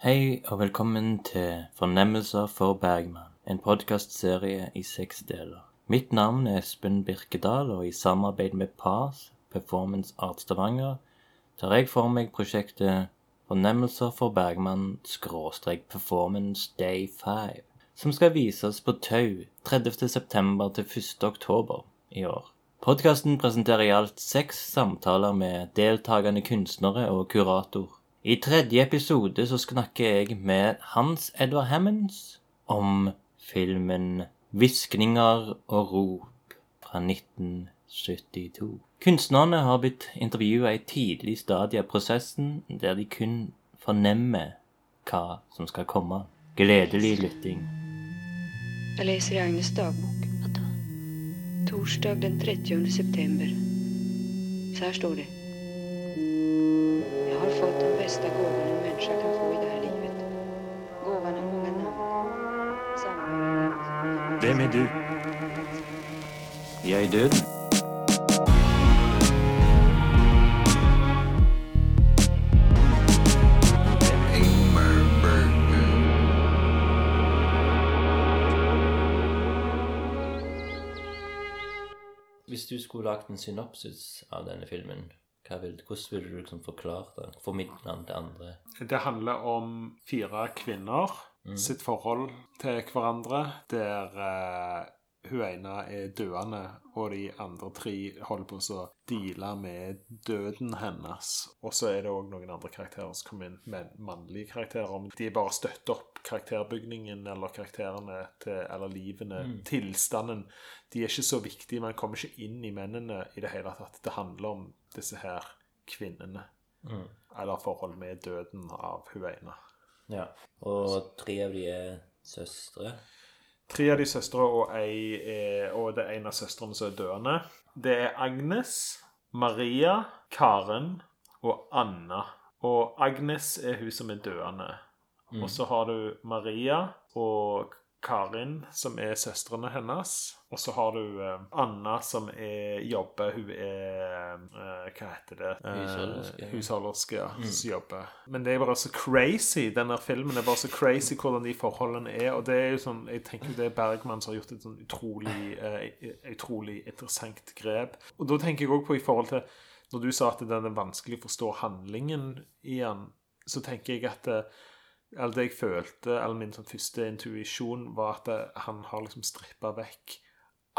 Hei og velkommen til Fornemmelser for Bergman, en podkastserie i seks deler. Mitt navn er Espen Birkedal, og i samarbeid med PAS, Performance Art Stavanger, tar jeg for meg prosjektet Fornemmelser for Bergman skråstrek Performance Day 5, som skal vises på Tau 30.9. til 1.10. i år. Podkasten presenterer i alt seks samtaler med deltakende kunstnere og kurator. I tredje episode så snakker jeg med Hans Edvard Hammonds om filmen 'Hviskninger og rop' fra 1972. Kunstnerne har blitt intervjua i tidlig stadie av prosessen, der de kun fornemmer hva som skal komme. Gledelig lytting. Jeg leser i Agnes dagbok. Torsdag den 30 september. Så her står det. Bästa gåvan en människa kan få i det här livet. Gåvan har många namn. Sammanhanget. Vem är du? Jag är död. Hvis du skulle lagt en synopsis av denne filmen, vil, hvordan vil du liksom forklare det? Formidle den til andre? Det handler om fire kvinner sitt forhold til hverandre, der hun ene er døende, og de andre tre holder på å deale med døden hennes. Og så er det òg noen andre karakterer som kommer inn, men mannlige karakterer. Om de bare støtter opp karakterbygningen eller karakterene til, eller livene, tilstanden. De er ikke så viktige. Man kommer ikke inn i mennene i det hele tatt. Det handler om disse her kvinnene. Eller forhold med døden av hun ene. Ja. Og tre av de er søstre. Tre av de søstre og, er, og det er en av søstrene som er døende. Det er Agnes, Maria, Karen og Anna. Og Agnes er hun som er døende. Og så har du Maria og Karin, som er søstrene hennes. Og så har du eh, Anna, som er, jobber Hun er eh, Hva heter det? Eh, Husholderske. Husholderske, ja. Som jobber. Men det er bare så crazy. Denne filmen Det er bare så crazy hvordan de forholdene er. Og det er jo sånn Jeg tenker det er Bergman som har gjort et sånn utrolig, eh, utrolig interessant grep. Og da tenker jeg òg på i forhold til Når du sa at den er vanskelig å forstå handlingen i den, så tenker jeg at eh, eller det jeg følte, eller min sånn første intuisjon, var at han har liksom strippa vekk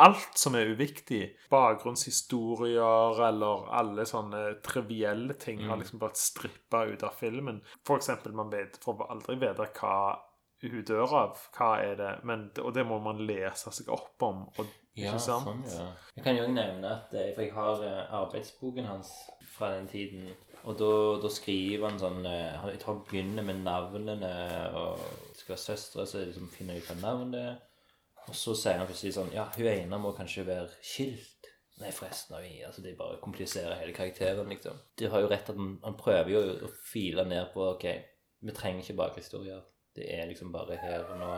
alt som er uviktig. Bakgrunnshistorier eller alle sånne trivielle ting har liksom bare strippa ut av filmen. For eksempel, man vet, får aldri vite hva hun dør av. Hva er det? Men, og det må man lese seg opp om. Og, Ja, ikke sant? sånn, ja. Jeg kan jo også nevne at eh, For jeg har eh, arbeidsboken hans fra den tiden. Og da, da skriver han sånn eh, Jeg tror han begynner med navnene, og skal være søstre, så liksom finner jeg ut hva navnet. Og så sier han plutselig sånn Ja, hun ene må kanskje være skilt. Nei, forresten. Oi, altså Det bare kompliserer hele karakteren, liksom. Du har jo rett at han, han prøver jo å file ned på Ok, vi trenger ikke bakhistorier. Det er liksom bare her og nå.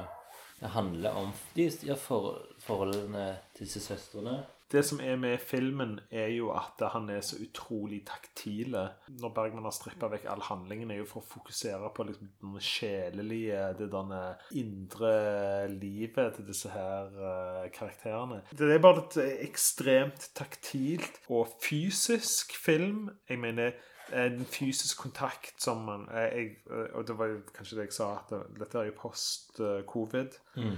Det handler om de ja, for, forholdene til disse søstrene. Det som er med filmen, er jo at han er så utrolig taktile. Når Bergman har strippa vekk all handlingen, er jo for å fokusere på liksom den sjelelige, det denne indre livet til disse her eh, karakterene. Det er bare et ekstremt taktilt og fysisk film. Jeg mener en fysisk kontakt som man eh, jeg, eh, Og det var jo kanskje det jeg sa, at dette er jo post-covid. Og jeg,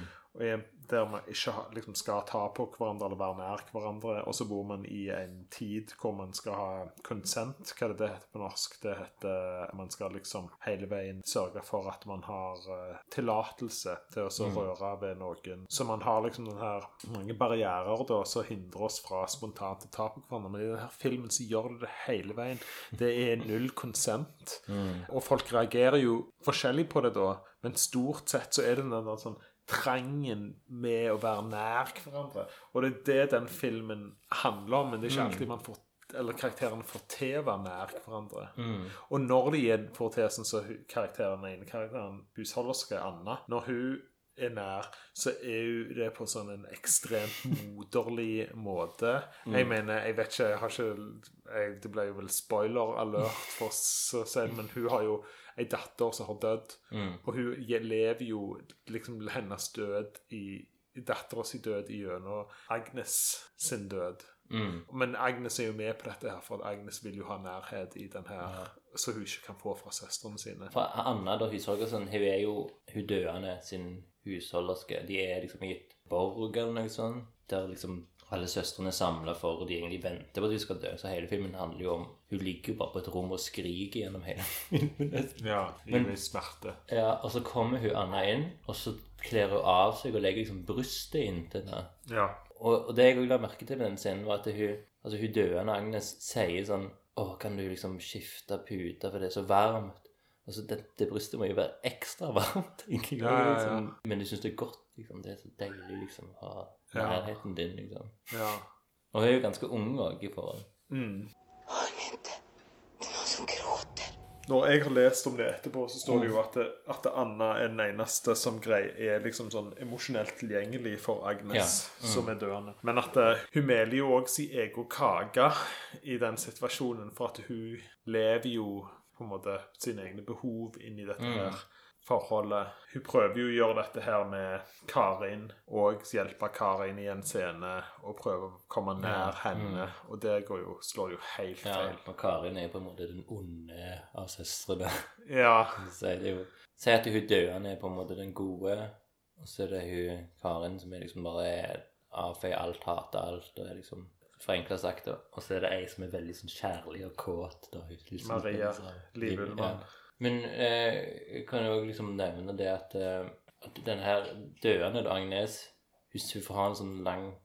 der man ikke liksom skal ta på hverandre eller være nær hverandre. Og så bor man i en tid hvor man skal ha consent. Hva det det heter på norsk? Det heter Man skal liksom hele veien sørge for at man har uh, tillatelse til å så røre ved noen. Så man har liksom den her mange barrierer da som hindrer oss fra spontant å ta på hverandre. Men i denne filmen så gjør det det hele veien. Det er null consent. Og folk reagerer jo forskjellig på det da, men stort sett så er det den der sånn trangen med å være nær hverandre. Og det er det den filmen handler om, men det er ikke alltid man får eller karakterene får til å være nær hverandre. Og når de får til sånn så hun- karakteren, den ene karakteren, husholderske Anna Når hun er nær, så er jo det på sånn en ekstremt moderlig måte. Jeg mener, jeg vet ikke, jeg har ikke jeg, Det ble jo vel spoiler alert, for si det, men hun har jo ei datter som har dødd. Mm. Og hun lever jo liksom hennes død i Dattera si død gjennom Agnes sin død. Mm. Men Agnes er jo med på dette her, for Agnes vil jo ha nærhet i den her, så hun ikke kan få fra søstrene sine. For Anna, da, hun så sånn, hun er jo hun døende sin husholderske. De er liksom i et borg eller noe sånt, der liksom alle søstrene er samla for, og de egentlig venter på at de skal dø. Så hele filmen handler jo om Hun ligger jo bare på et rom og skriker gjennom hele filmen. Ja, Men- i smerte. Ja, og så kommer hun Anna inn, og så kler hun av seg og legger liksom brystet inntil henne. Ja. Og, og det jeg også la merke til med den scenen, var at hun, altså hun døende Agnes sier sånn Å, kan du liksom skifte pute, for det er så varmt? Altså, det, det brystet må jo være ekstra varmt, ikke Ja, ja, ja. Liksom. Men du syns det er godt, liksom. Det er så deilig, liksom, å ha Ja. nærheten din, liksom. ja. Og hun er jo ganske ung òg i forhold. Mm. Hör ni? Det er noen som gråter. Når jeg har lest om det etterpå, så står det jo at, det, at Anna er den eneste som grei, er liksom sånn emosjonelt tilgjengelig for Agnes, Ja. Mm. som er døende. Men at eh, hun meler jo òg sin egen kake i den situasjonen, for at hun lever jo på en måte sine egne behov inn i dette Mm. her forholdet. Hun prøver jo å gjøre dette her med Karin, og hjelpe Karin i en scene, og prøve å komme nær henne, og det går jo, slår jo helt Ja, feil. og Karin er på en måte den onde av søstrene. Ja. Så er det jo Si at hun døende er på en måte den gode, og så er det hun Karin som er liksom bare er avfeier alt, hater alt, og er liksom Forenkla sagt. Og så er det ei som er veldig sånn kjærlig og kåt. Da, liksom- Maria så- Ja. Men eh, jeg kan jo liksom nevne det at, eh, at den her døende, Agnes Hvis hun får ha en sånn lang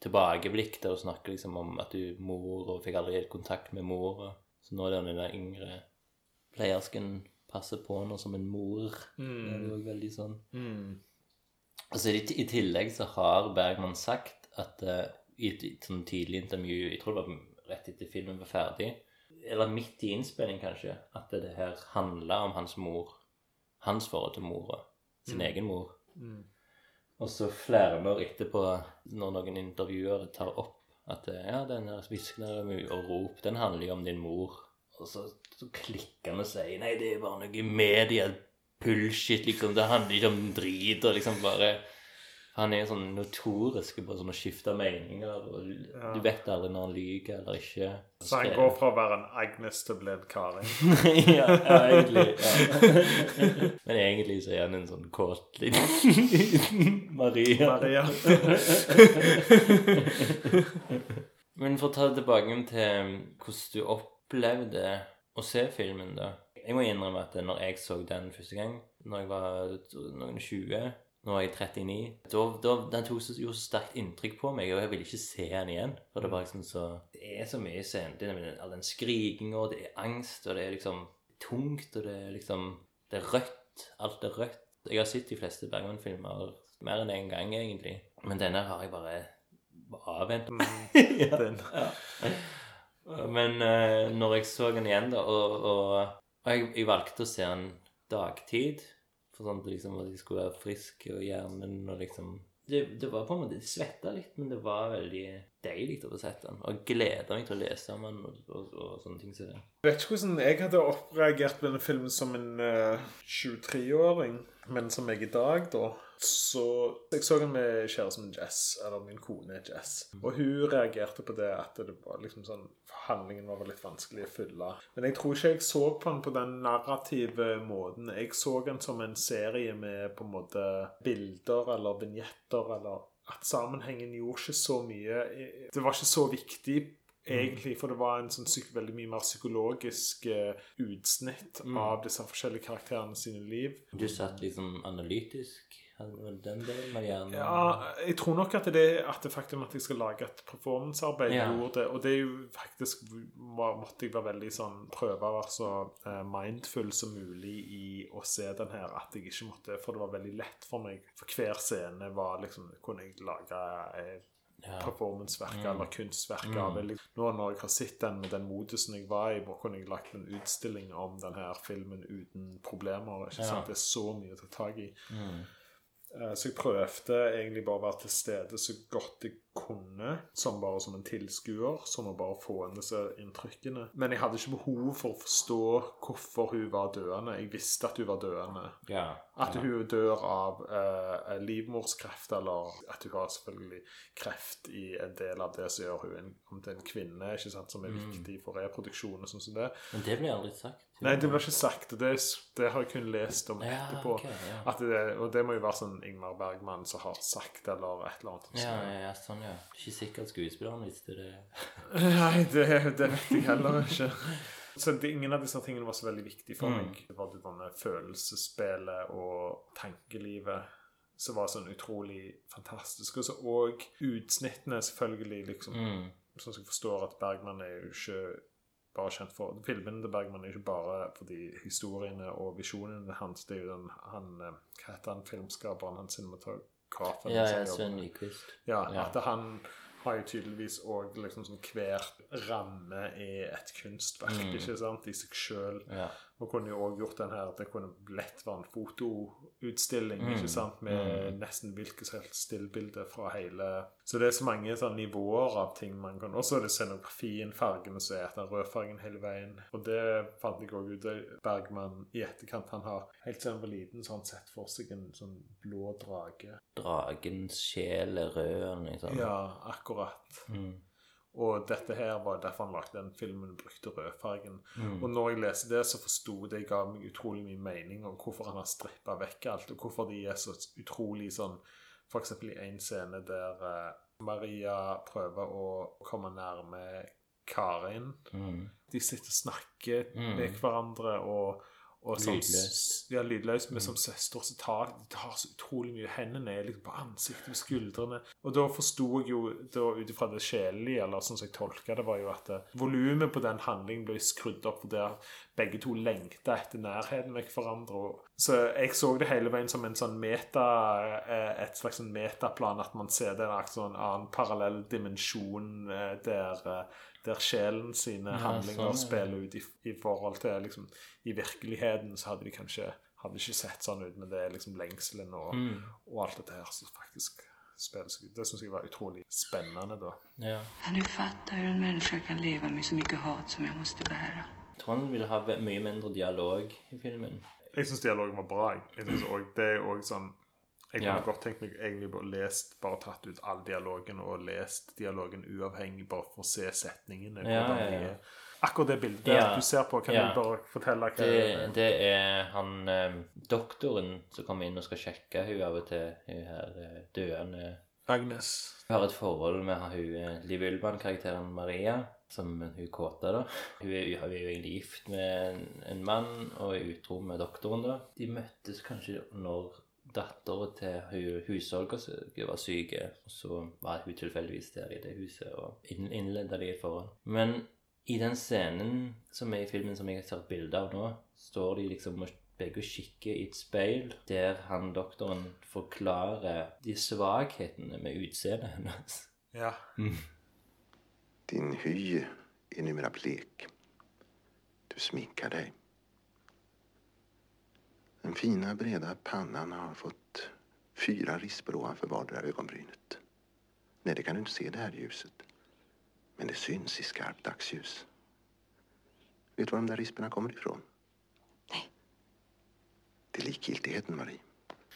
tilbakeblikk der hun snakker liksom om at du mor og fikk aldri helt kontakt med mor. Så nå er det den yngre pleiersken passer på henne som en mor. Det er jo veldig sånn Mm. Altså i, I tillegg så har Bergman sagt at eh, i et, sånn tidlig intervju Jeg tror det var rett etter filmen var ferdig, eller midt i innspilling kanskje, at det her handla om hans mor. Hans forhold til mora. Sin egen mor. Mm. Og så flere år etterpå, når noen intervjuere tar opp at ja, den her hvisken og rop, den handler jo om din mor. Og så, så klikker han og sier nei, det er bare noe media bullshit, liksom. Det handler ikke om drit og liksom bare Han er sånn notorisk på sånn å skifte meninger, og Ja. du vet aldri når han lyver eller ikke. Så han går fra å være en Agnes til å bli en Karin. ja, ja, egentlig. Ja. Men egentlig så er han en sånn kåt liten Maria. Maria. Men for å ta det tilbake til hvordan du opplevde å se filmen, da. Jeg må innrømme at når jeg så den første gang, når jeg var noen 20 Nå er jeg 39. Da, da, den tok gjorde så sterkt inntrykk på meg, og jeg ville ikke se den igjen. For det var liksom så Det er så mye er all den skrikinga, det er angst, og det er liksom tungt, og det er liksom Det er rødt. Alt er rødt. Jeg har sett de fleste Bergman-filmer mer enn én en gang, egentlig. Men denne har jeg bare avvent. ja. Den. Men uh, når jeg så den igjen, da, og, og, og jeg, jeg valgte å se den dagtid, for sånn at, liksom, at jeg skulle være frisk og hjernen og liksom det, det var på en måte Det svetta litt, men det var veldig deilig å få sett den. Og gleda meg til å lese om den og, og, og sånne ting det. Jeg vet ikke hvordan jeg hadde oppreagert på denne filmen som en uh, 23-åring, men som jeg i dag, da. Så Jeg så den med kjæresten min Jess, eller min kone Jess, og hun reagerte på det at det var liksom sånn Handlingen var litt vanskelig å fylle. Men jeg tror ikke jeg så på den på den narrative måten. Jeg så den som en serie med på en måte bilder eller vignetter eller at sammenhengen gjorde ikke så mye Det var ikke så viktig egentlig, for det var en sånn veldig mye mer psykologisk uh, utsnitt av disse forskjellige karakterene sine liv. Du satt liksom analytisk? Den? Ja, jeg tror nok at det, at det faktum at jeg skal lage et performancearbeid Ja. gjorde det, og det er jo faktisk må, måtte jeg være veldig sånn prøve å være så eh, mindful som mulig i å se den her, at jeg ikke måtte For det var veldig lett for meg. For hver scene var liksom Kunne jeg lage eh, Ja. performanceverk Mm. eller kunstverk av det. Nå når jeg har sett den med den modusen jeg var i, hvor kunne jeg lagt en utstilling om denne filmen uten problemer. Ikke Ja. sant? Det er så mye å ta tak i. Mm. Eh, Så jeg prøvde egentlig bare å være til stede så godt jeg kunne, som bare som en tilskuer, som å bare få inn disse inntrykkene. Men jeg hadde ikke behov for å forstå hvorfor hun var døende. Jeg visste at hun var døende. Ja. At hun dør av eh, livmorskreft, eller at hun har selvfølgelig kreft i en del av det som gjør hun om til en kvinne, ikke sant, som er viktig for reproduksjon og sånn som det. Men det ble aldri sagt. Nei, det ble ikke sagt, og det, det har jeg kun lest om Ja, etterpå. Okay, ja. Det, og det må jo være sånn Ingmar Bergman som har sagt, eller et eller annet. Ja, ja, ja, sånn, ja. Ikke sikkert skuespilleren visste det. Nei, det, det vet jeg heller ikke. Så det, ingen av disse tingene var så veldig viktige for Mm. meg. Det var det denne følelsesspillet og tankelivet som var sånn utrolig fantastisk. Og så òg utsnittene, selvfølgelig, liksom. Mm. Sånn som jeg forstår at Bergman er jo ikke bare kjent for Filmene til Bergman er ikke bare fordi historiene og visjonene hans Det er jo den han eh, Hva heter han filmskaperen, han cinematografen? Ja, ja, Sven Nyquist. ja, Ja. at han har jo tydeligvis òg liksom sånn hver ramme er et kunstverk, Mm. ikke sant, i seg sjøl. Ja. Og kunne jo òg gjort den her at det kunne lett være en fotoutstilling, Mm. ikke sant, med Mm. nesten hvilket som helst stillbilde fra hele Så det er så mange sånn nivåer av ting man kan Og så er det scenografien, fargene som er etter rødfargen hele veien. Og det fant jeg òg ut av Bergman i etterkant. Han har helt siden han var liten, så han sett for seg en sånn blå drage. Dragens sjel er rød liksom. Ja, akkurat. Mm. Og dette her var derfor han lagde den filmen brukte rødfargen. Mm. Og når jeg leste det, så forsto det ga meg utrolig mye mening om hvorfor han har strippa vekk alt, og hvorfor de er så utrolig sånn eksempel i en scene der eh, Maria prøver å komme nærme Karin. Mm. De sitter og snakker Mm. med hverandre og og sånn, Lydløst. Ja, lydløst. Mm. Men som søster så tar de tar så utrolig mye. Hendene er liksom på ansiktet, og skuldrene. Og da forsto jeg jo, da ut ifra det sjelelige, eller sånn som jeg tolka det, var jo at eh, volumet på den handlingen ble skrudd opp for der begge to lengta etter nærheten med hverandre. Så jeg så det hele veien som en sånn meta, eh, et slags sånn metaplan, at man ser det en sånn annen parallell dimensjon eh, der der sjelen sine Ja, handlinger sånn, ja. spiller ut i, i forhold til liksom, I virkeligheten så hadde de kanskje hadde ikke sett sånn ut, men det er liksom lengselen og, Mm. og alt dette her som faktisk spiller seg ut. Det syns jeg var utrolig spennende, da. Ja. Du fatta hur en kan leve med så mye hat som jeg måtte bære. Jeg tror han ville ha mye mindre dialog i filmen. Jeg syns dialogen var bra. jeg. Synes også, det er òg sånn Jeg kunne Ja. godt tenkt meg egentlig bare lest, bare tatt ut all dialogen og lest dialogen uavhengig, bare for å se setningene. Ja, ja, ja. er. Akkurat det bildet der du ser på, kan du bare fortelle hva Det, det er han eh, doktoren som kommer inn og skal sjekke hun av og til. Hun her eh, døende Agnes. Hun har et forhold med hun eh, Liv Ullmann-karakteren Maria, som hun kåte, da. Hun er, hun er jo egentlig gift med en, en mann og er utro med doktoren, da. De møttes kanskje når dattera til hun husholderske var syke, og så var hun tilfeldigvis der i det huset og inn- innleda de forhold. Men i den scenen som er i filmen som jeg har tatt bilde av nå, står de liksom og begge kikker i et speil der han doktoren forklarer de svakhetene med utseendet hennes. Ja. Din hy er numera blek. Du sminker dig. Den fina breda pannan har fått fyra rispor ovanför vardera ögonbrynet. Nej, det kan du inte se det här ljuset. Men det syns i skarpt dagsljus. Vet du var de där risporna kommer ifrån? Nej. Det är likgiltigheten, Marie.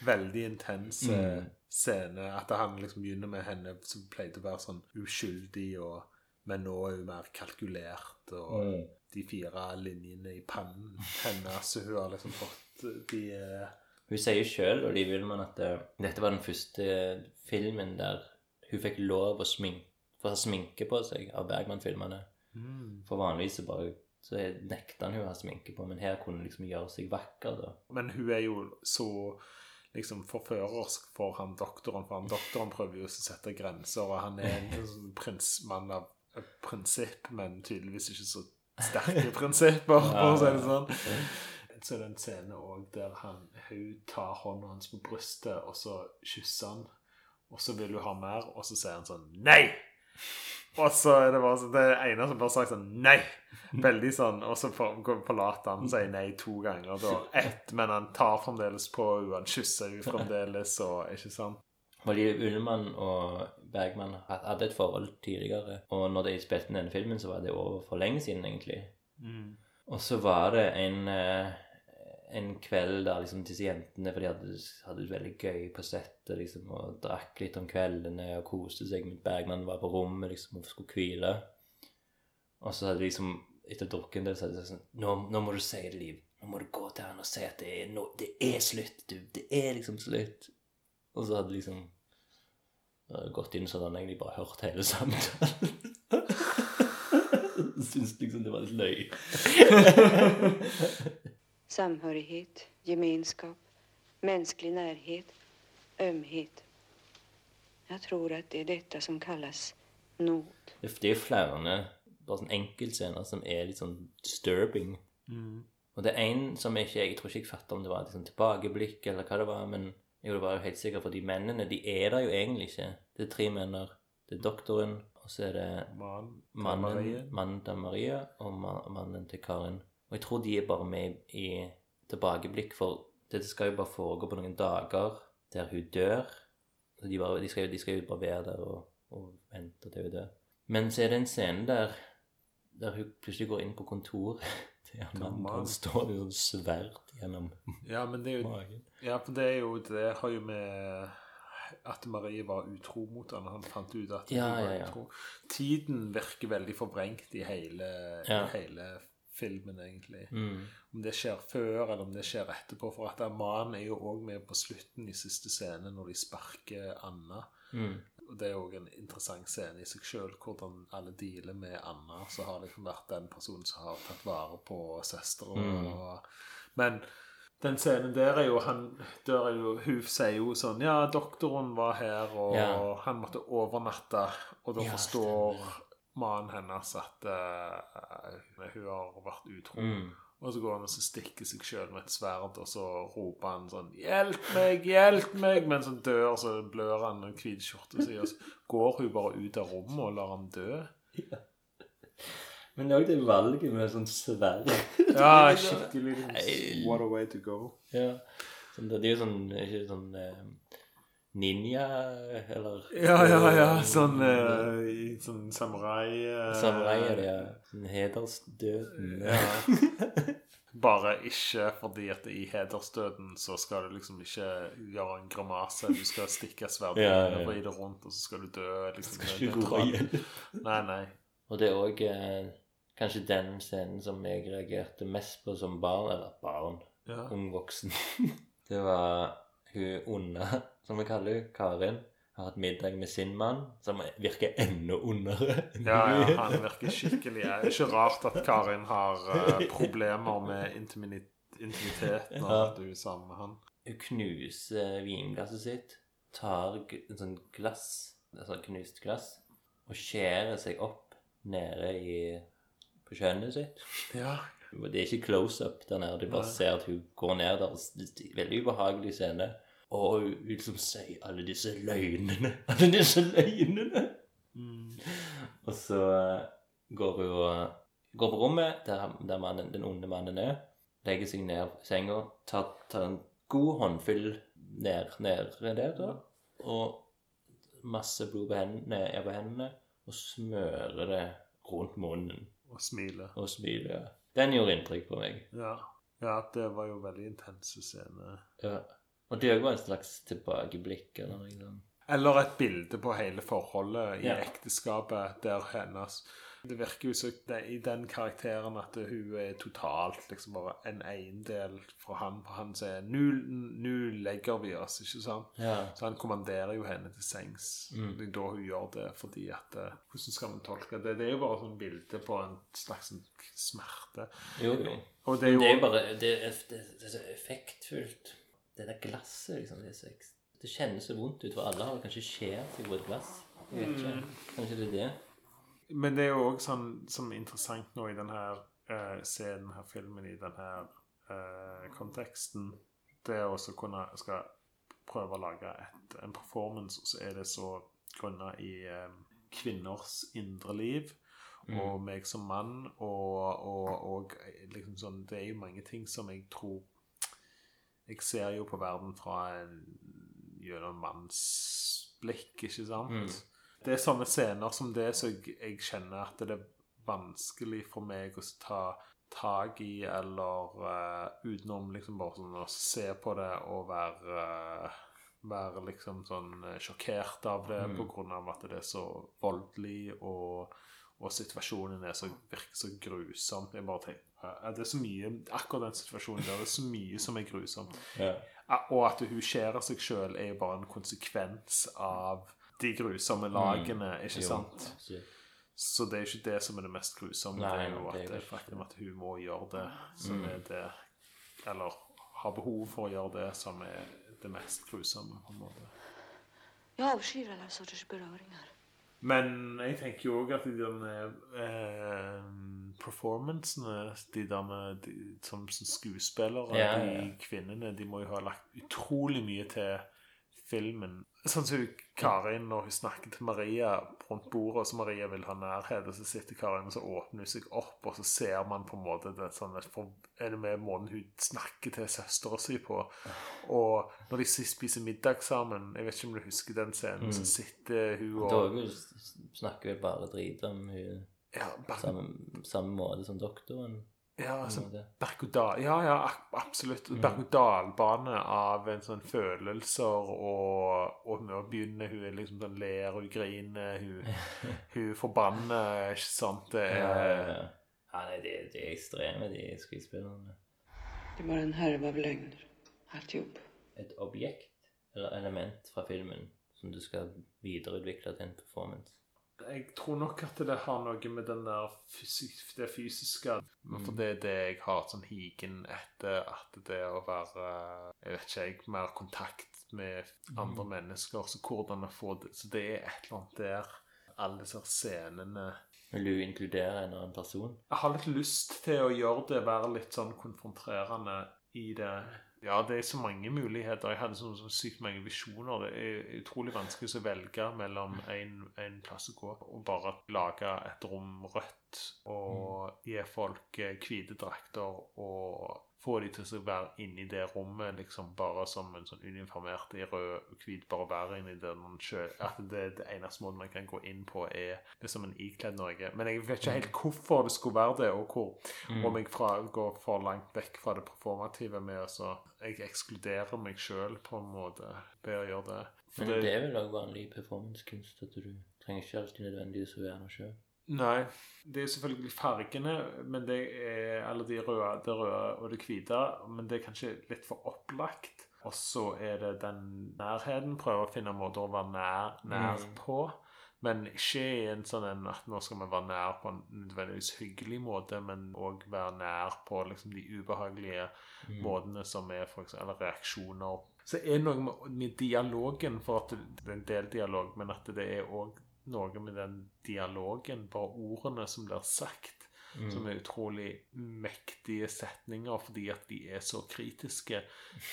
veldig intens eh, Mm. scene. At han liksom begynner med henne som pleide å være sånn uskyldig, og, men nå er hun mer kalkulert. Og Mm. de fire linjene i pannen hennes så hun har liksom fått De eh, Hun sier sjøl, og de vil man at uh, dette var den første filmen der hun fikk lov å sminke, få sminke på seg av Bergman-filmene. mm. For vanligvis så bare så nekta han hun å ha sminke på, men her kunne hun liksom gjøre seg vakker, da. Men hun er jo så liksom forførersk for han doktoren, for han doktoren prøver jo å sette grenser, og han er en sånn prinsmann av prinsipp, men tydeligvis ikke så sterke prinsipper, for å si det sånn. Så er det en scene òg der han, hun tar hånda hans på brystet, og så kysser han, og så vil hun ha mer, og så sier han sånn Nei! Og så er det bare sånn Det ene som bare sagt sånn Nei! Veldig sånn. Og så forlater han sier nei to ganger. Da ett, men han tar fremdeles på henne. Han kysser henne fremdeles, og ikke sant? Fordi Ullmann og Bergman hadde et forhold tidligere, og når de spilte denne filmen, så var det over for lenge siden, egentlig. Og så var det en, eh, en kveld der liksom disse jentene For de hadde, hadde det veldig gøy på settet liksom, og drakk litt om kveldene og koste seg. med Bergman var på rommet liksom, og skulle hvile. Og så hadde de liksom etter drukket del så hadde de sagt sånn nå, nå må du si det, Liv. Nå må du gå til han og si at det er, nå, det er slutt, du. Det er liksom slutt. Og så hadde liksom eh, gått inn sånn at han egentlig bare hørt hele samtalen. Syns liksom det var litt løy. Samhörighet, gemenskap, menneskelig nærhet, ømhet. Jeg tror at det er dette som kalles nåd. Det det er jo flere bare sånn enkeltscener som er litt sånn disturbing. Og det er en som jeg ikke Jeg tror ikke jeg fatter om det var et sånn tilbakeblikk eller hva det var, men jo, det var jo helt sikkert, for de mennene, de er der jo egentlig ikke. Det er tre menner. Det er doktoren, og så er det Mann, mannen, mannen til Maria og mannen til Karin. Og jeg tror de er bare med i tilbakeblikk, for dette skal jo bare foregå på noen dager der hun dør. De, bare, de, skal, de skal jo bare være der og, og vente til hun dør. Men så er det en scene der, der hun plutselig går inn på kontoret til mannen. Han står jo svært gjennom Ja, men det er jo magen. Ja, for det er jo Det har jo med at Marie var utro mot han. Han fant ut at Ja, hun var ja, ja. utro. Tiden virker veldig forvrengt i hele, Ja. hele filmen, egentlig. Mm. Om det skjer før, eller om det skjer etterpå. For at mannen er jo òg med på slutten i siste scene, når de sparker Anna. Mm. Og Det er òg en interessant scene i seg sjøl, hvordan alle dealer med Anna. Så har liksom vært den personen som har tatt vare på søstera. Mm. Men den scenen der er jo han der er jo, Hun sier jo sånn Ja, doktoren var her, og Ja. han måtte overnatte. Og da Ja, forstår mannen hennes at uh, hun har vært utro. Mm. Og så går han og så stikker seg sjøl med et sverd, og så roper han sånn 'Hjelp meg! Hjelp meg!' Mens han dør, så blør han en hvit skjorte si, og så går hun bare ut av rommet og lar han dø. Ja. Men det er òg det valget med sånn sverd. Ja, skikkelig What a way to go. Ja. Sånn, det er jo sånn Ikke sånn eh, ninja, eller Ja, ja, ja. Sånn, uh, sånn samurai uh, Samurai er det, ja. Hedersdøden. Ja. Bare ikke fordi at i hedersdøden så skal du liksom ikke gjøre en gramase. Du skal stikke sverdet Ja, ja, ja. vri det rundt, og så skal du dø. Liksom, Skal ikke gå igjen. Nei, nei. Og det er òg eh, kanskje den scenen som jeg reagerte mest på som barn, eller barn, Ja. ung voksen. det var hun onde, som vi kaller henne, Karin, har hatt middag med sin mann, som virker enda ondere. Ja, ja, han virker skikkelig Det er ikke rart at Karin har eh, problemer med intimitet når Ja. at du er sammen med han. Hun knuser vinglasset sitt, tar en sånn glass, altså knust glass, og skjærer seg opp nede i, på kjønnet sitt. Ja. Det er ikke close-up der nede, du bare Nei. ser at hun går ned der. Er Veldig ubehagelig scene. Og liksom sier alle disse løgnene. Alle disse løgnene! Mm. Og så eh, går hun og går på rommet der, der mannen, den onde mannen er. Legger seg ned i senga, tar, tar en god håndfyll ned, ned der, da. Og masse blod på hendene, er på hendene. Og smører det rundt munnen Og smiler. og smiler. ja. Den gjorde inntrykk på meg. Ja. ja, det var jo veldig intense scener. Ja. Og det var en slags tilbakeblikk eller liksom. Eller et bilde på hele forholdet i Ja. ekteskapet der hennes Det virker jo så det, i den karakteren at hun er totalt liksom bare en eiendel fra han. For han sier 'Nå legger vi oss', ikke sant? Ja. Så han kommanderer jo henne til sengs. Mm. Det er da hun gjør det, fordi at eh, Hvordan skal man tolke det? Det er jo bare sånn bilde på en slags sånn smerte. Jo, jo. Og det er jo, Det er bare Det er, det er så effektfullt. Det der glasset, liksom. Det, er så, det kjennes så vondt ut, for alle har kanskje skjært seg på et glass. Jeg vet ikke. Kanskje det er det. Men det er jo òg sånn som er interessant nå i denne uh, scenen, her filmen, i denne uh, konteksten, det å også kunne skal prøve å lage et, en performance, og så er det så grunna i uh, kvinners indre liv. Mm. Og meg som mann, og, og, og liksom sånn Det er jo mange ting som jeg tror Jeg ser jo på verden fra en gjennom mannsblikk, ikke sant? Mm. Det er sånne scener som det så jeg, jeg kjenner at det er vanskelig for meg å ta tak i, eller uh, utenom liksom bare sånn å se på det og være uh, være liksom sånn sjokkert av det Mm. av at det er så voldelig, og, og situasjonen er så, virker så grusom. Jeg bare tenker, Det er så mye Akkurat den situasjonen der, det er så mye som er grusomt. Ja. Og at hun skjærer seg sjøl, er jo bare en konsekvens av de grusomme lagene, ikke Mm. Jo, sant? Så det er ikke det som er det mest grusomme. Nei, det er jo at det er faktum at hun må gjøre det, som Mm. er det Eller har behov for å gjøre det, som er det mest grusomme. på en måte. Jeg avskyr alle sorters beröringar. Men jeg tenker jo òg at de der eh, performancene de der med, de, som, som skuespillere, Ja, de ja. kvinnene, de må jo ha lagt utrolig mye til filmen. Sånn som Karin når hun snakker til Maria rundt bordet, og så Maria vil ha nærhet, og så sitter Karin og så åpner hun seg opp, og så ser man på en måte det sånn Er det med måten hun snakker til søstera si på? Og når de sist spiser middag sammen, jeg vet ikke om du husker den scenen, så sitter hun og Dere snakker vel bare drit om hun Ja, bare... samme, samme måte som doktoren. Ja, altså, berg-og-dal Ja, ja, ak- absolutt. Berg-og-dal-bane av en sånn følelser, og, og nå begynner hun liksom sånn ler, hun griner, hun, hun forbanner, ikke sant? Det Ja, ja, er ja. ja nei, de, de er ekstreme, de skuespillerne. Det var en herve av løgner. Alt jobb. Et objekt eller element fra filmen som du skal videreutvikle til en performance. Jeg tror nok at det har noe med den der fysisk, det fysiske For det er det jeg har sånn higen etter at det å være Jeg vet ikke, jeg mer kontakt med andre mennesker. Så hvordan å få det Så det er et eller annet der. Alle disse scenene Vil du inkludere en annen person? Jeg har litt lyst til å gjøre det, være litt sånn konfronterende i det. Ja, det er så mange muligheter. Jeg hadde så, så sykt mange visjoner. Det er utrolig vanskelig å velge mellom en, en plass å gå og bare lage et rom rødt og gi folk eh, hvite drakter og få de til å være inni det rommet liksom bare som en sånn uniformert i rød og hvit, bare være inni det noen selv, At det, det eneste måten man kan gå inn på, er det som en ikledd Norge. Men jeg vet ikke helt hvorfor det skulle være det, og hvor Mm. om jeg fra, går for langt vekk fra det performative med så Jeg ekskluderer meg sjøl på en måte ved å gjøre det. For Men det er vel òg vanlig performancekunst at du trenger ikke alltid nødvendigvis å være der sjøl. Nei. Det er selvfølgelig fargene, men det er Eller de røde, det røde og det hvite, men det er kanskje litt for opplagt. Og så er det den nærheten. Prøve å finne måter å være nær, nær Mm. på. Men ikke i en sånn en at nå skal vi være nær på en nødvendigvis hyggelig måte, men òg være nær på liksom de ubehagelige Mm. måtene som er for eksempel, eller reaksjoner. Så er det noe med, med dialogen, for at det, det er en del dialog, men at det er òg noe med den dialogen, bare ordene som blir sagt, Mm. som er utrolig mektige setninger, fordi at de er så kritiske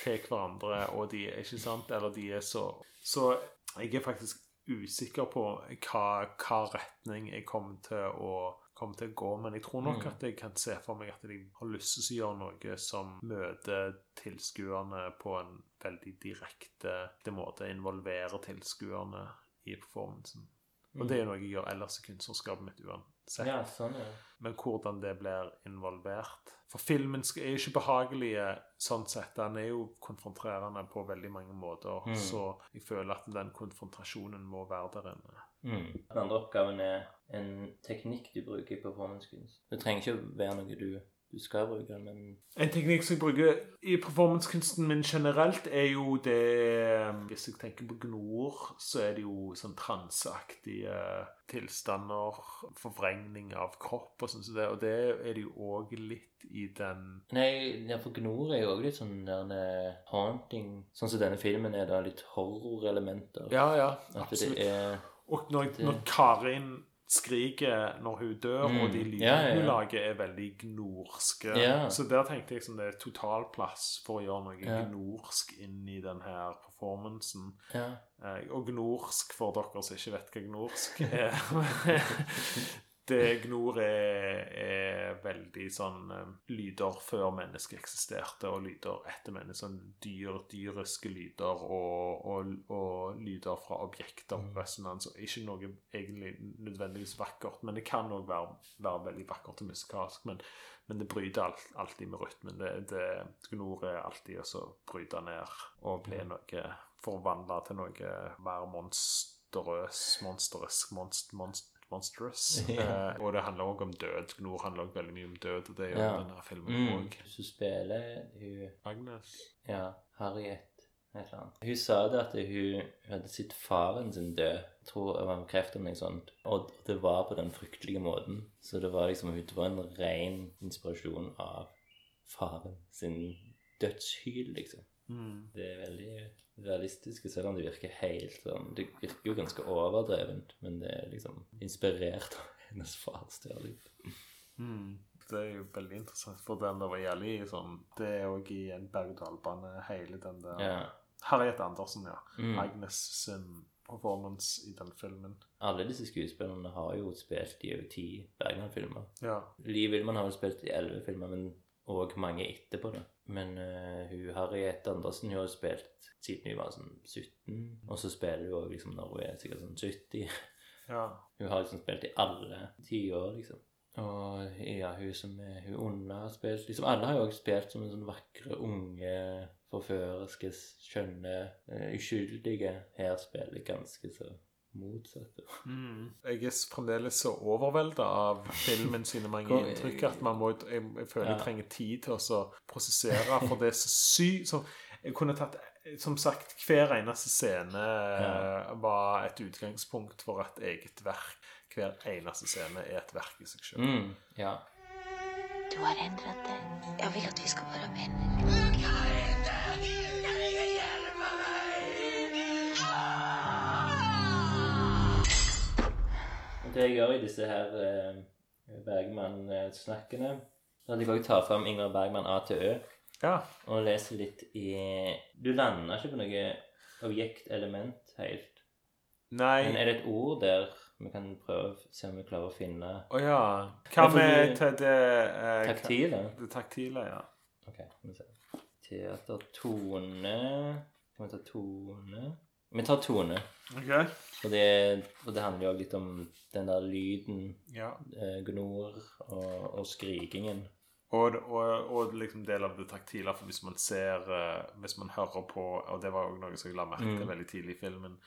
til hverandre, og de er ikke sant, eller de er så Så jeg er faktisk usikker på hva, hva retning jeg kommer til å kommer til å gå, men jeg tror nok Mm. at jeg kan se for meg at de har lyst til å gjøre noe som møter tilskuerne på en veldig direkte måte, involverer tilskuerne i performancen. Og det er noe jeg gjør ellers i kunstnerskapet mitt uansett. Ja, sånn, er. Men hvordan det blir involvert. For filmen er jo ikke behagelig sånn sett. Den er jo konfronterende på veldig mange måter. Mm. Så jeg føler at den konfrontasjonen må være der inne. Mm. Den andre oppgaven er en teknikk du bruker i performancekunst. Det trenger ikke å være noe du, du skal bruke, men En teknikk som jeg bruker i performancekunsten min generelt, er jo det Hvis jeg tenker på gnor, så er det jo sånn transeaktige tilstander, forvrengning av kropp og sånn som det. Og det er det jo òg litt i den Nei, ja, for Gnor er jo òg litt sånn der eh, haunting. Sånn som denne filmen er da litt horrorelementer. Ja, ja, absolutt. Og når, når Karin skriket når hun dør, Mm. og de lydene Ja, ja, ja. hun lager, er veldig gnorske. Så der tenkte jeg som det er totalplass for å gjøre noe gnorsk inn i den her performancen. Ja. Eh, Og gnorsk, for dere som ikke vet hva gnorsk er Det gnor er, er veldig sånn eh, lyder før mennesket eksisterte, og lyder etter mennesket. Sånn dyr, dyriske lyder og, og, og lyder fra objekter. Resonans. og Ikke noe egentlig nødvendigvis vakkert, men det kan òg være, være veldig vakkert og musikalsk. Men, men det bryter alt, alltid med rytmen. Det, det, gnor er alltid å bryte ned og bli noe Forvandla til noe mer monsterøs, monsterøs, monst, monst, monstrous. Yeah. Og det handler òg om død. Gnor handler også veldig mye om død, og det gjør Ja. denne filmen Mm. Også. Så spiller hun Agnes. Ja, Harriet et eller annet. Hun sa det at hun hadde sett faren sin dø. Jeg tror det var kreft eller noe sånt. Og det var på den fryktelige måten. Så det var liksom det var en ren inspirasjon av faren sin dødshyl, liksom. Mm. Det er veldig realistisk, selv om det virker helt sånn Det virker jo ganske overdrevent, men det er liksom inspirert av hennes fars liv. Mm. Det er jo veldig interessant, for den der var jævlig sånn Det er òg i en berg-og-dal-bane, hele den der Ja. Harriet Andersen, ja. Mm. Agnes sin performance i den filmen. Alle disse skuespillerne har jo spilt i over ti Bergman-filmer. Ja. Liv Ullmann har jo spilt i elleve filmer, men òg mange etterpå det. Men uh, hun Harriet Andersen hun har spilt siden hun var sånn 17, og så spiller hun òg liksom når hun er sikkert sånn 70. ja. Hun har liksom spilt i alle ti år, liksom. Og ja, hun som er hun onde har spilt Liksom alle har jo også spilt som en sånn vakre, unge, forførerske, skjønne, uh, uskyldige. Her spiller ganske så motsatte. Mm. Jeg er fremdeles så overvelda av filmen sine mange inntrykk at man må, jeg, jeg føler jeg Ja. trenger tid til å prosessere, for det er så sykt så Jeg kunne tatt Som sagt, hver eneste scene Ja. var et utgangspunkt for et eget verk. Hver eneste scene er et verk i seg sjøl. Mm, ja. Du har endret det jeg vil at vi ska vara vänner. Det jeg gjør i disse her eh, Bergman-snakkene Da hadde jeg også tar fram Ingvar Bergman A til Ø Ja. og leser litt i Du lander ikke på noe objektelement helt. Nei Men er det et ord der vi kan prøve å se om vi klarer å finne Å ja. Hva med til det eh, taktile? Det taktile, ja. Ok, vi se. Teatertone Kan vi ta tone? Vi tar tone. Okay. For det, for det handler jo litt om den der lyden, Ja. eh, gnor og, og skrikingen. Og, og, og liksom del av det taktile, for hvis man ser eh, Hvis man hører på Og det var òg noe som jeg la merke til Mm. veldig tidlig i filmen,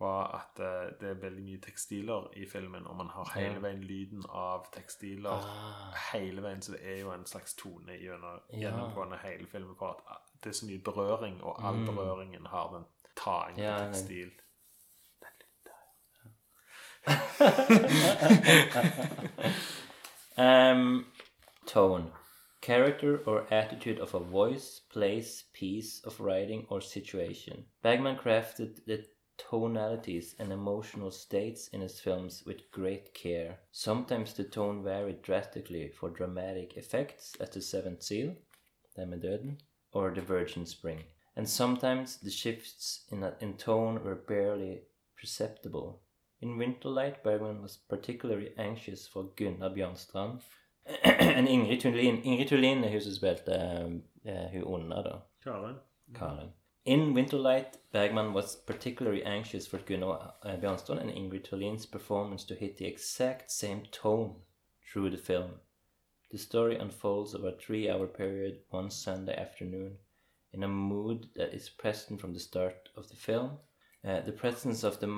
var at eh, det er veldig mye tekstiler i filmen, og man har hele veien lyden av tekstiler Ah, hele veien, så det er jo en slags tone gjennom, gjennomgående hele filmen for at det er så mye berøring, og all Mm. berøringen har den taing på Ja, tekstil. um, tone. Character or attitude of a voice, place, piece of writing, or situation. Bagman crafted the tonalities and emotional states in his films with great care. Sometimes the tone varied drastically for dramatic effects, as The Seventh Seal, med døden, or The Virgin Spring. And sometimes the shifts in, in tone were barely perceptible. In Winterlight, Bergman was particularly anxious for Gunnar Bjørnstrand. and Ingrid Thulin Ingrid Thulin er hun som spilte eh, hun onde, da. Karen? Karen. In Winterlight, Bergman was particularly anxious for Gunnar uh, Bjørnstrand and Ingrid Thulin's performance to hit the exact same tone through the film. The story unfolds over a three hour period one Sunday afternoon in a mood that is present from the start of the film. Uh, the presence of the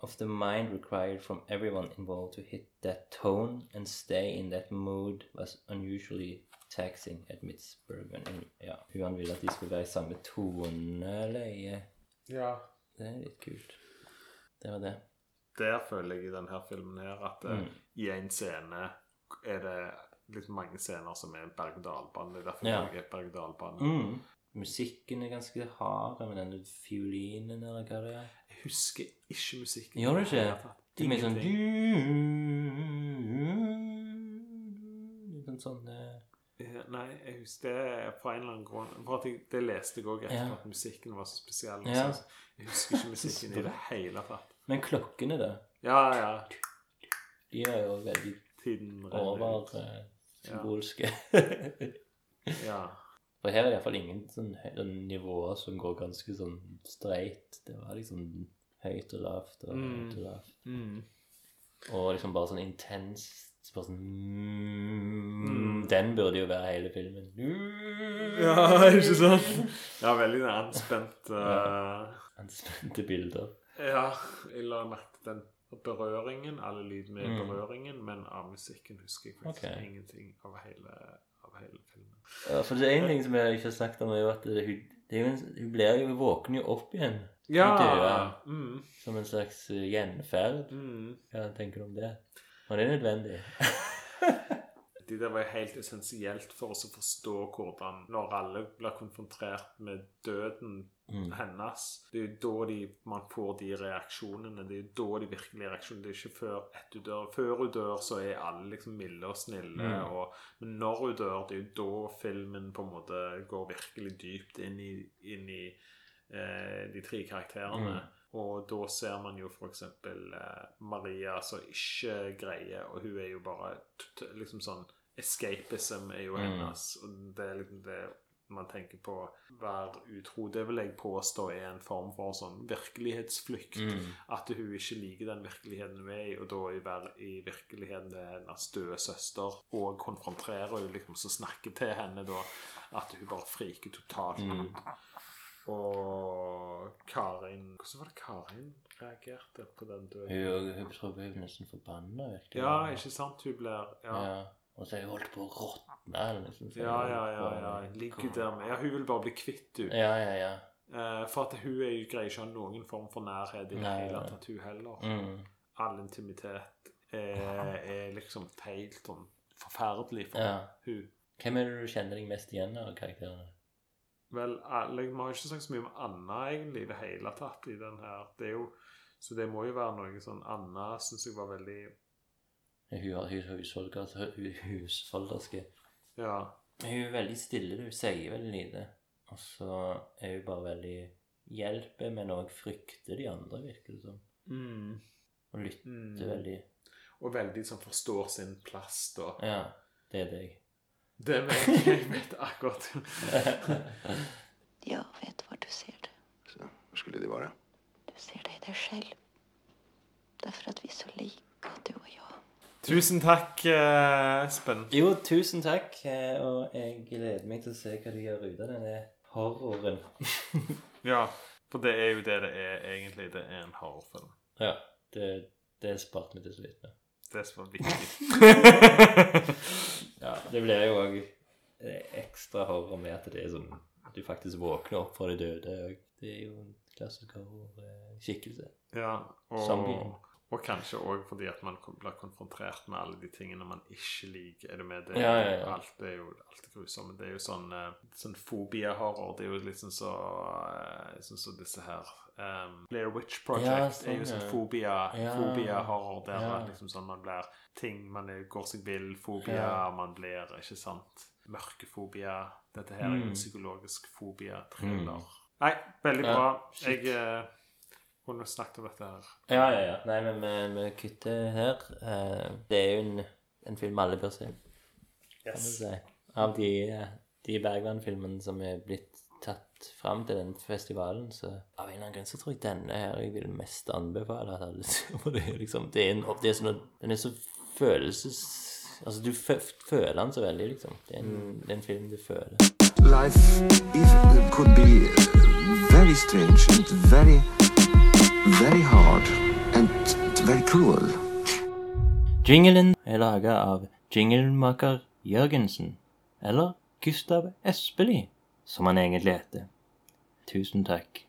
of the mind required from everyone involved to hit that tone and stay in that mood was unusually taxing, admits Bergman. And, ja, hun ville at de skulle være i samme toneleie. Ja. Det er litt kult. Det var det. Der føler jeg i denne filmen her at eh, Mm. i en scene er det litt mange scener som er berg-og-dal-bane. Det er derfor Ja. jeg er berg-og-dal-bane. Mm. Musikken er ganske hard med denne fiolinen eller hva det er. Jeg husker ikke musikken. Gjør du ikke? Det er mer sånn En sånn eh. Nei, jeg husker det på en eller annen grunn. For at jeg, Det leste jeg òg etter ja. at musikken var så spesiell. Ja. Jeg husker ikke musikken i det hele tatt. Men klokkene, da? Ja, ja. De er jo veldig over symbolske. ja. For her er det iallfall ingen sånn, sånn nivåer som går ganske sånn streit. Det var liksom høyt og lavt og høyt og lavt. Mm. Og liksom bare sånn intenst bare sånn mm, Den burde jo være hele filmen. Ja, ikke sant? Ja, veldig anspent. Uh, Anspente bilder. ja, jeg la merke den berøringen, alle lydene med Mm. berøringen, men av musikken husker jeg faktisk okay. ingenting av hele, hele filmen. Ja, for det er en ting som jeg ikke har snakket om, er jo at det, hun, det er jo en, hun blir jo våkner jo opp igjen. Ja! Døde, Mm, som en slags eh, gjenferd. mm. Hva tenker du om det? Og det er nødvendig. Det der var jo helt essensielt for oss å forstå hvordan Når alle blir konfrontert med døden Mm. hennes Det er jo da de, man får de reaksjonene. Det er jo da de virkelige reaksjonene. Det er ikke før etter hun dør. Før hun dør, så er alle liksom milde og snille. Mm. Og, men når hun dør, det er jo da filmen på en måte går virkelig dypt inn i, inn i eh, de tre karakterene. Mm. Og da ser man jo f.eks. Eh, Maria som ikke greier, og hun er jo bare liksom sånn Escapism er jo Mm. hennes. Og det er liksom det man tenker på være utro. Det vil jeg påstå er en form for sånn virkelighetsflukt. Mm. At hun ikke liker den virkeligheten hun er i, og da i, ver- i virkeligheten hennes døde søster, og konfronterer hun liksom så snakker til henne da at hun bare friker totalt Mm. ut. Og Karin Hvordan var det Karin reagerte på den døden? Hun, hun hun er nesten forbanna. Ja, ikke sant? Hun blir Ja, Ja. Og så har hun holdt på å råtne. Liksom, ja, ja. ja, ja. Ligger der med Ja, hun vil bare bli kvitt henne. Ja, ja, ja. Eh, for at hun er, greier ikke å ha noen form for nærhet i det hele tatt, hun heller. Mm. All intimitet er, er liksom helt sånn forferdelig for ja. hun. Hvem er det du kjenner deg mest igjen av karakterene? Vel, alle, vi har ikke sagt så mye om Anna egentlig i det hele tatt i den her. Det jo, så det må jo være noe sånn Anna syns jeg var veldig Hun har hun husholder- hun- husholderske. Ja. Hun er veldig stille, hun sier veldig lite. Og så er hun bare veldig hjelper, men òg frykter de andre, virker det som. Mm. Og lytter Mm. veldig. Og veldig som forstår sin plass, da. Ja, det er deg. Det vet jeg, jeg vet akkurat. ja, vet hvor du ser det. Så, hvor skulle de være? Du ser det i deg selv. Derfor at vi er så like, du og jag. Tusen takk, eh, Espen. Jo, tusen takk, eh, og jeg gleder meg til å se hva du gjør ut av denne horroren. Ja, for det er jo det det er egentlig. Det er en horrorfilm. ja, det, det sparte vi til slutt med. Det som var viktig. Ja, det blir jo òg ekstra horror med at det er sånn du faktisk våkner opp fra de døde. og Det er jo en klassisk horrorskikkelse. Ja, Zombien. Og, kanskje òg fordi at man blir konfrontert med alle de tingene man ikke liker. Er du med? Det, Ja, ja, ja. Alt er jo alt grusomt. Det er jo sånn, eh, sånn fobia-horror. Det er jo liksom så eh, Sånn som disse her um, Blair Witch Project Ja, er jo sånn, sånn fobia- Ja. fobia-horror der liksom sånn man blir ting Man går seg vill. Fobia. Man blir Ikke sant? Mørkefobia. Dette her er jo Mm. en psykologisk fobia-thriller. Nei, veldig bra. Jeg eh, kunne snakket om dette her. Ja, ja, ja. Nei, men vi, vi kutter her. Eh, Det er jo en, en film alle bør se, Yes. si. Av de, eh, de Bergland-filmene som er blitt tatt fram til den festivalen, så av en eller annen grunn så tror jeg denne her jeg vil mest anbefale at alle ser. Det liksom Det er, en, det er sånn Den er så følelses... Altså, du føler den så veldig, liksom. Det er en, det er en film du føler. life is, could be very strange and very, very hard and very cruel. Jinglen er laga av jinglemaker Jørgensen, eller Gustav Espelid, som han egentlig heter. Tusen takk.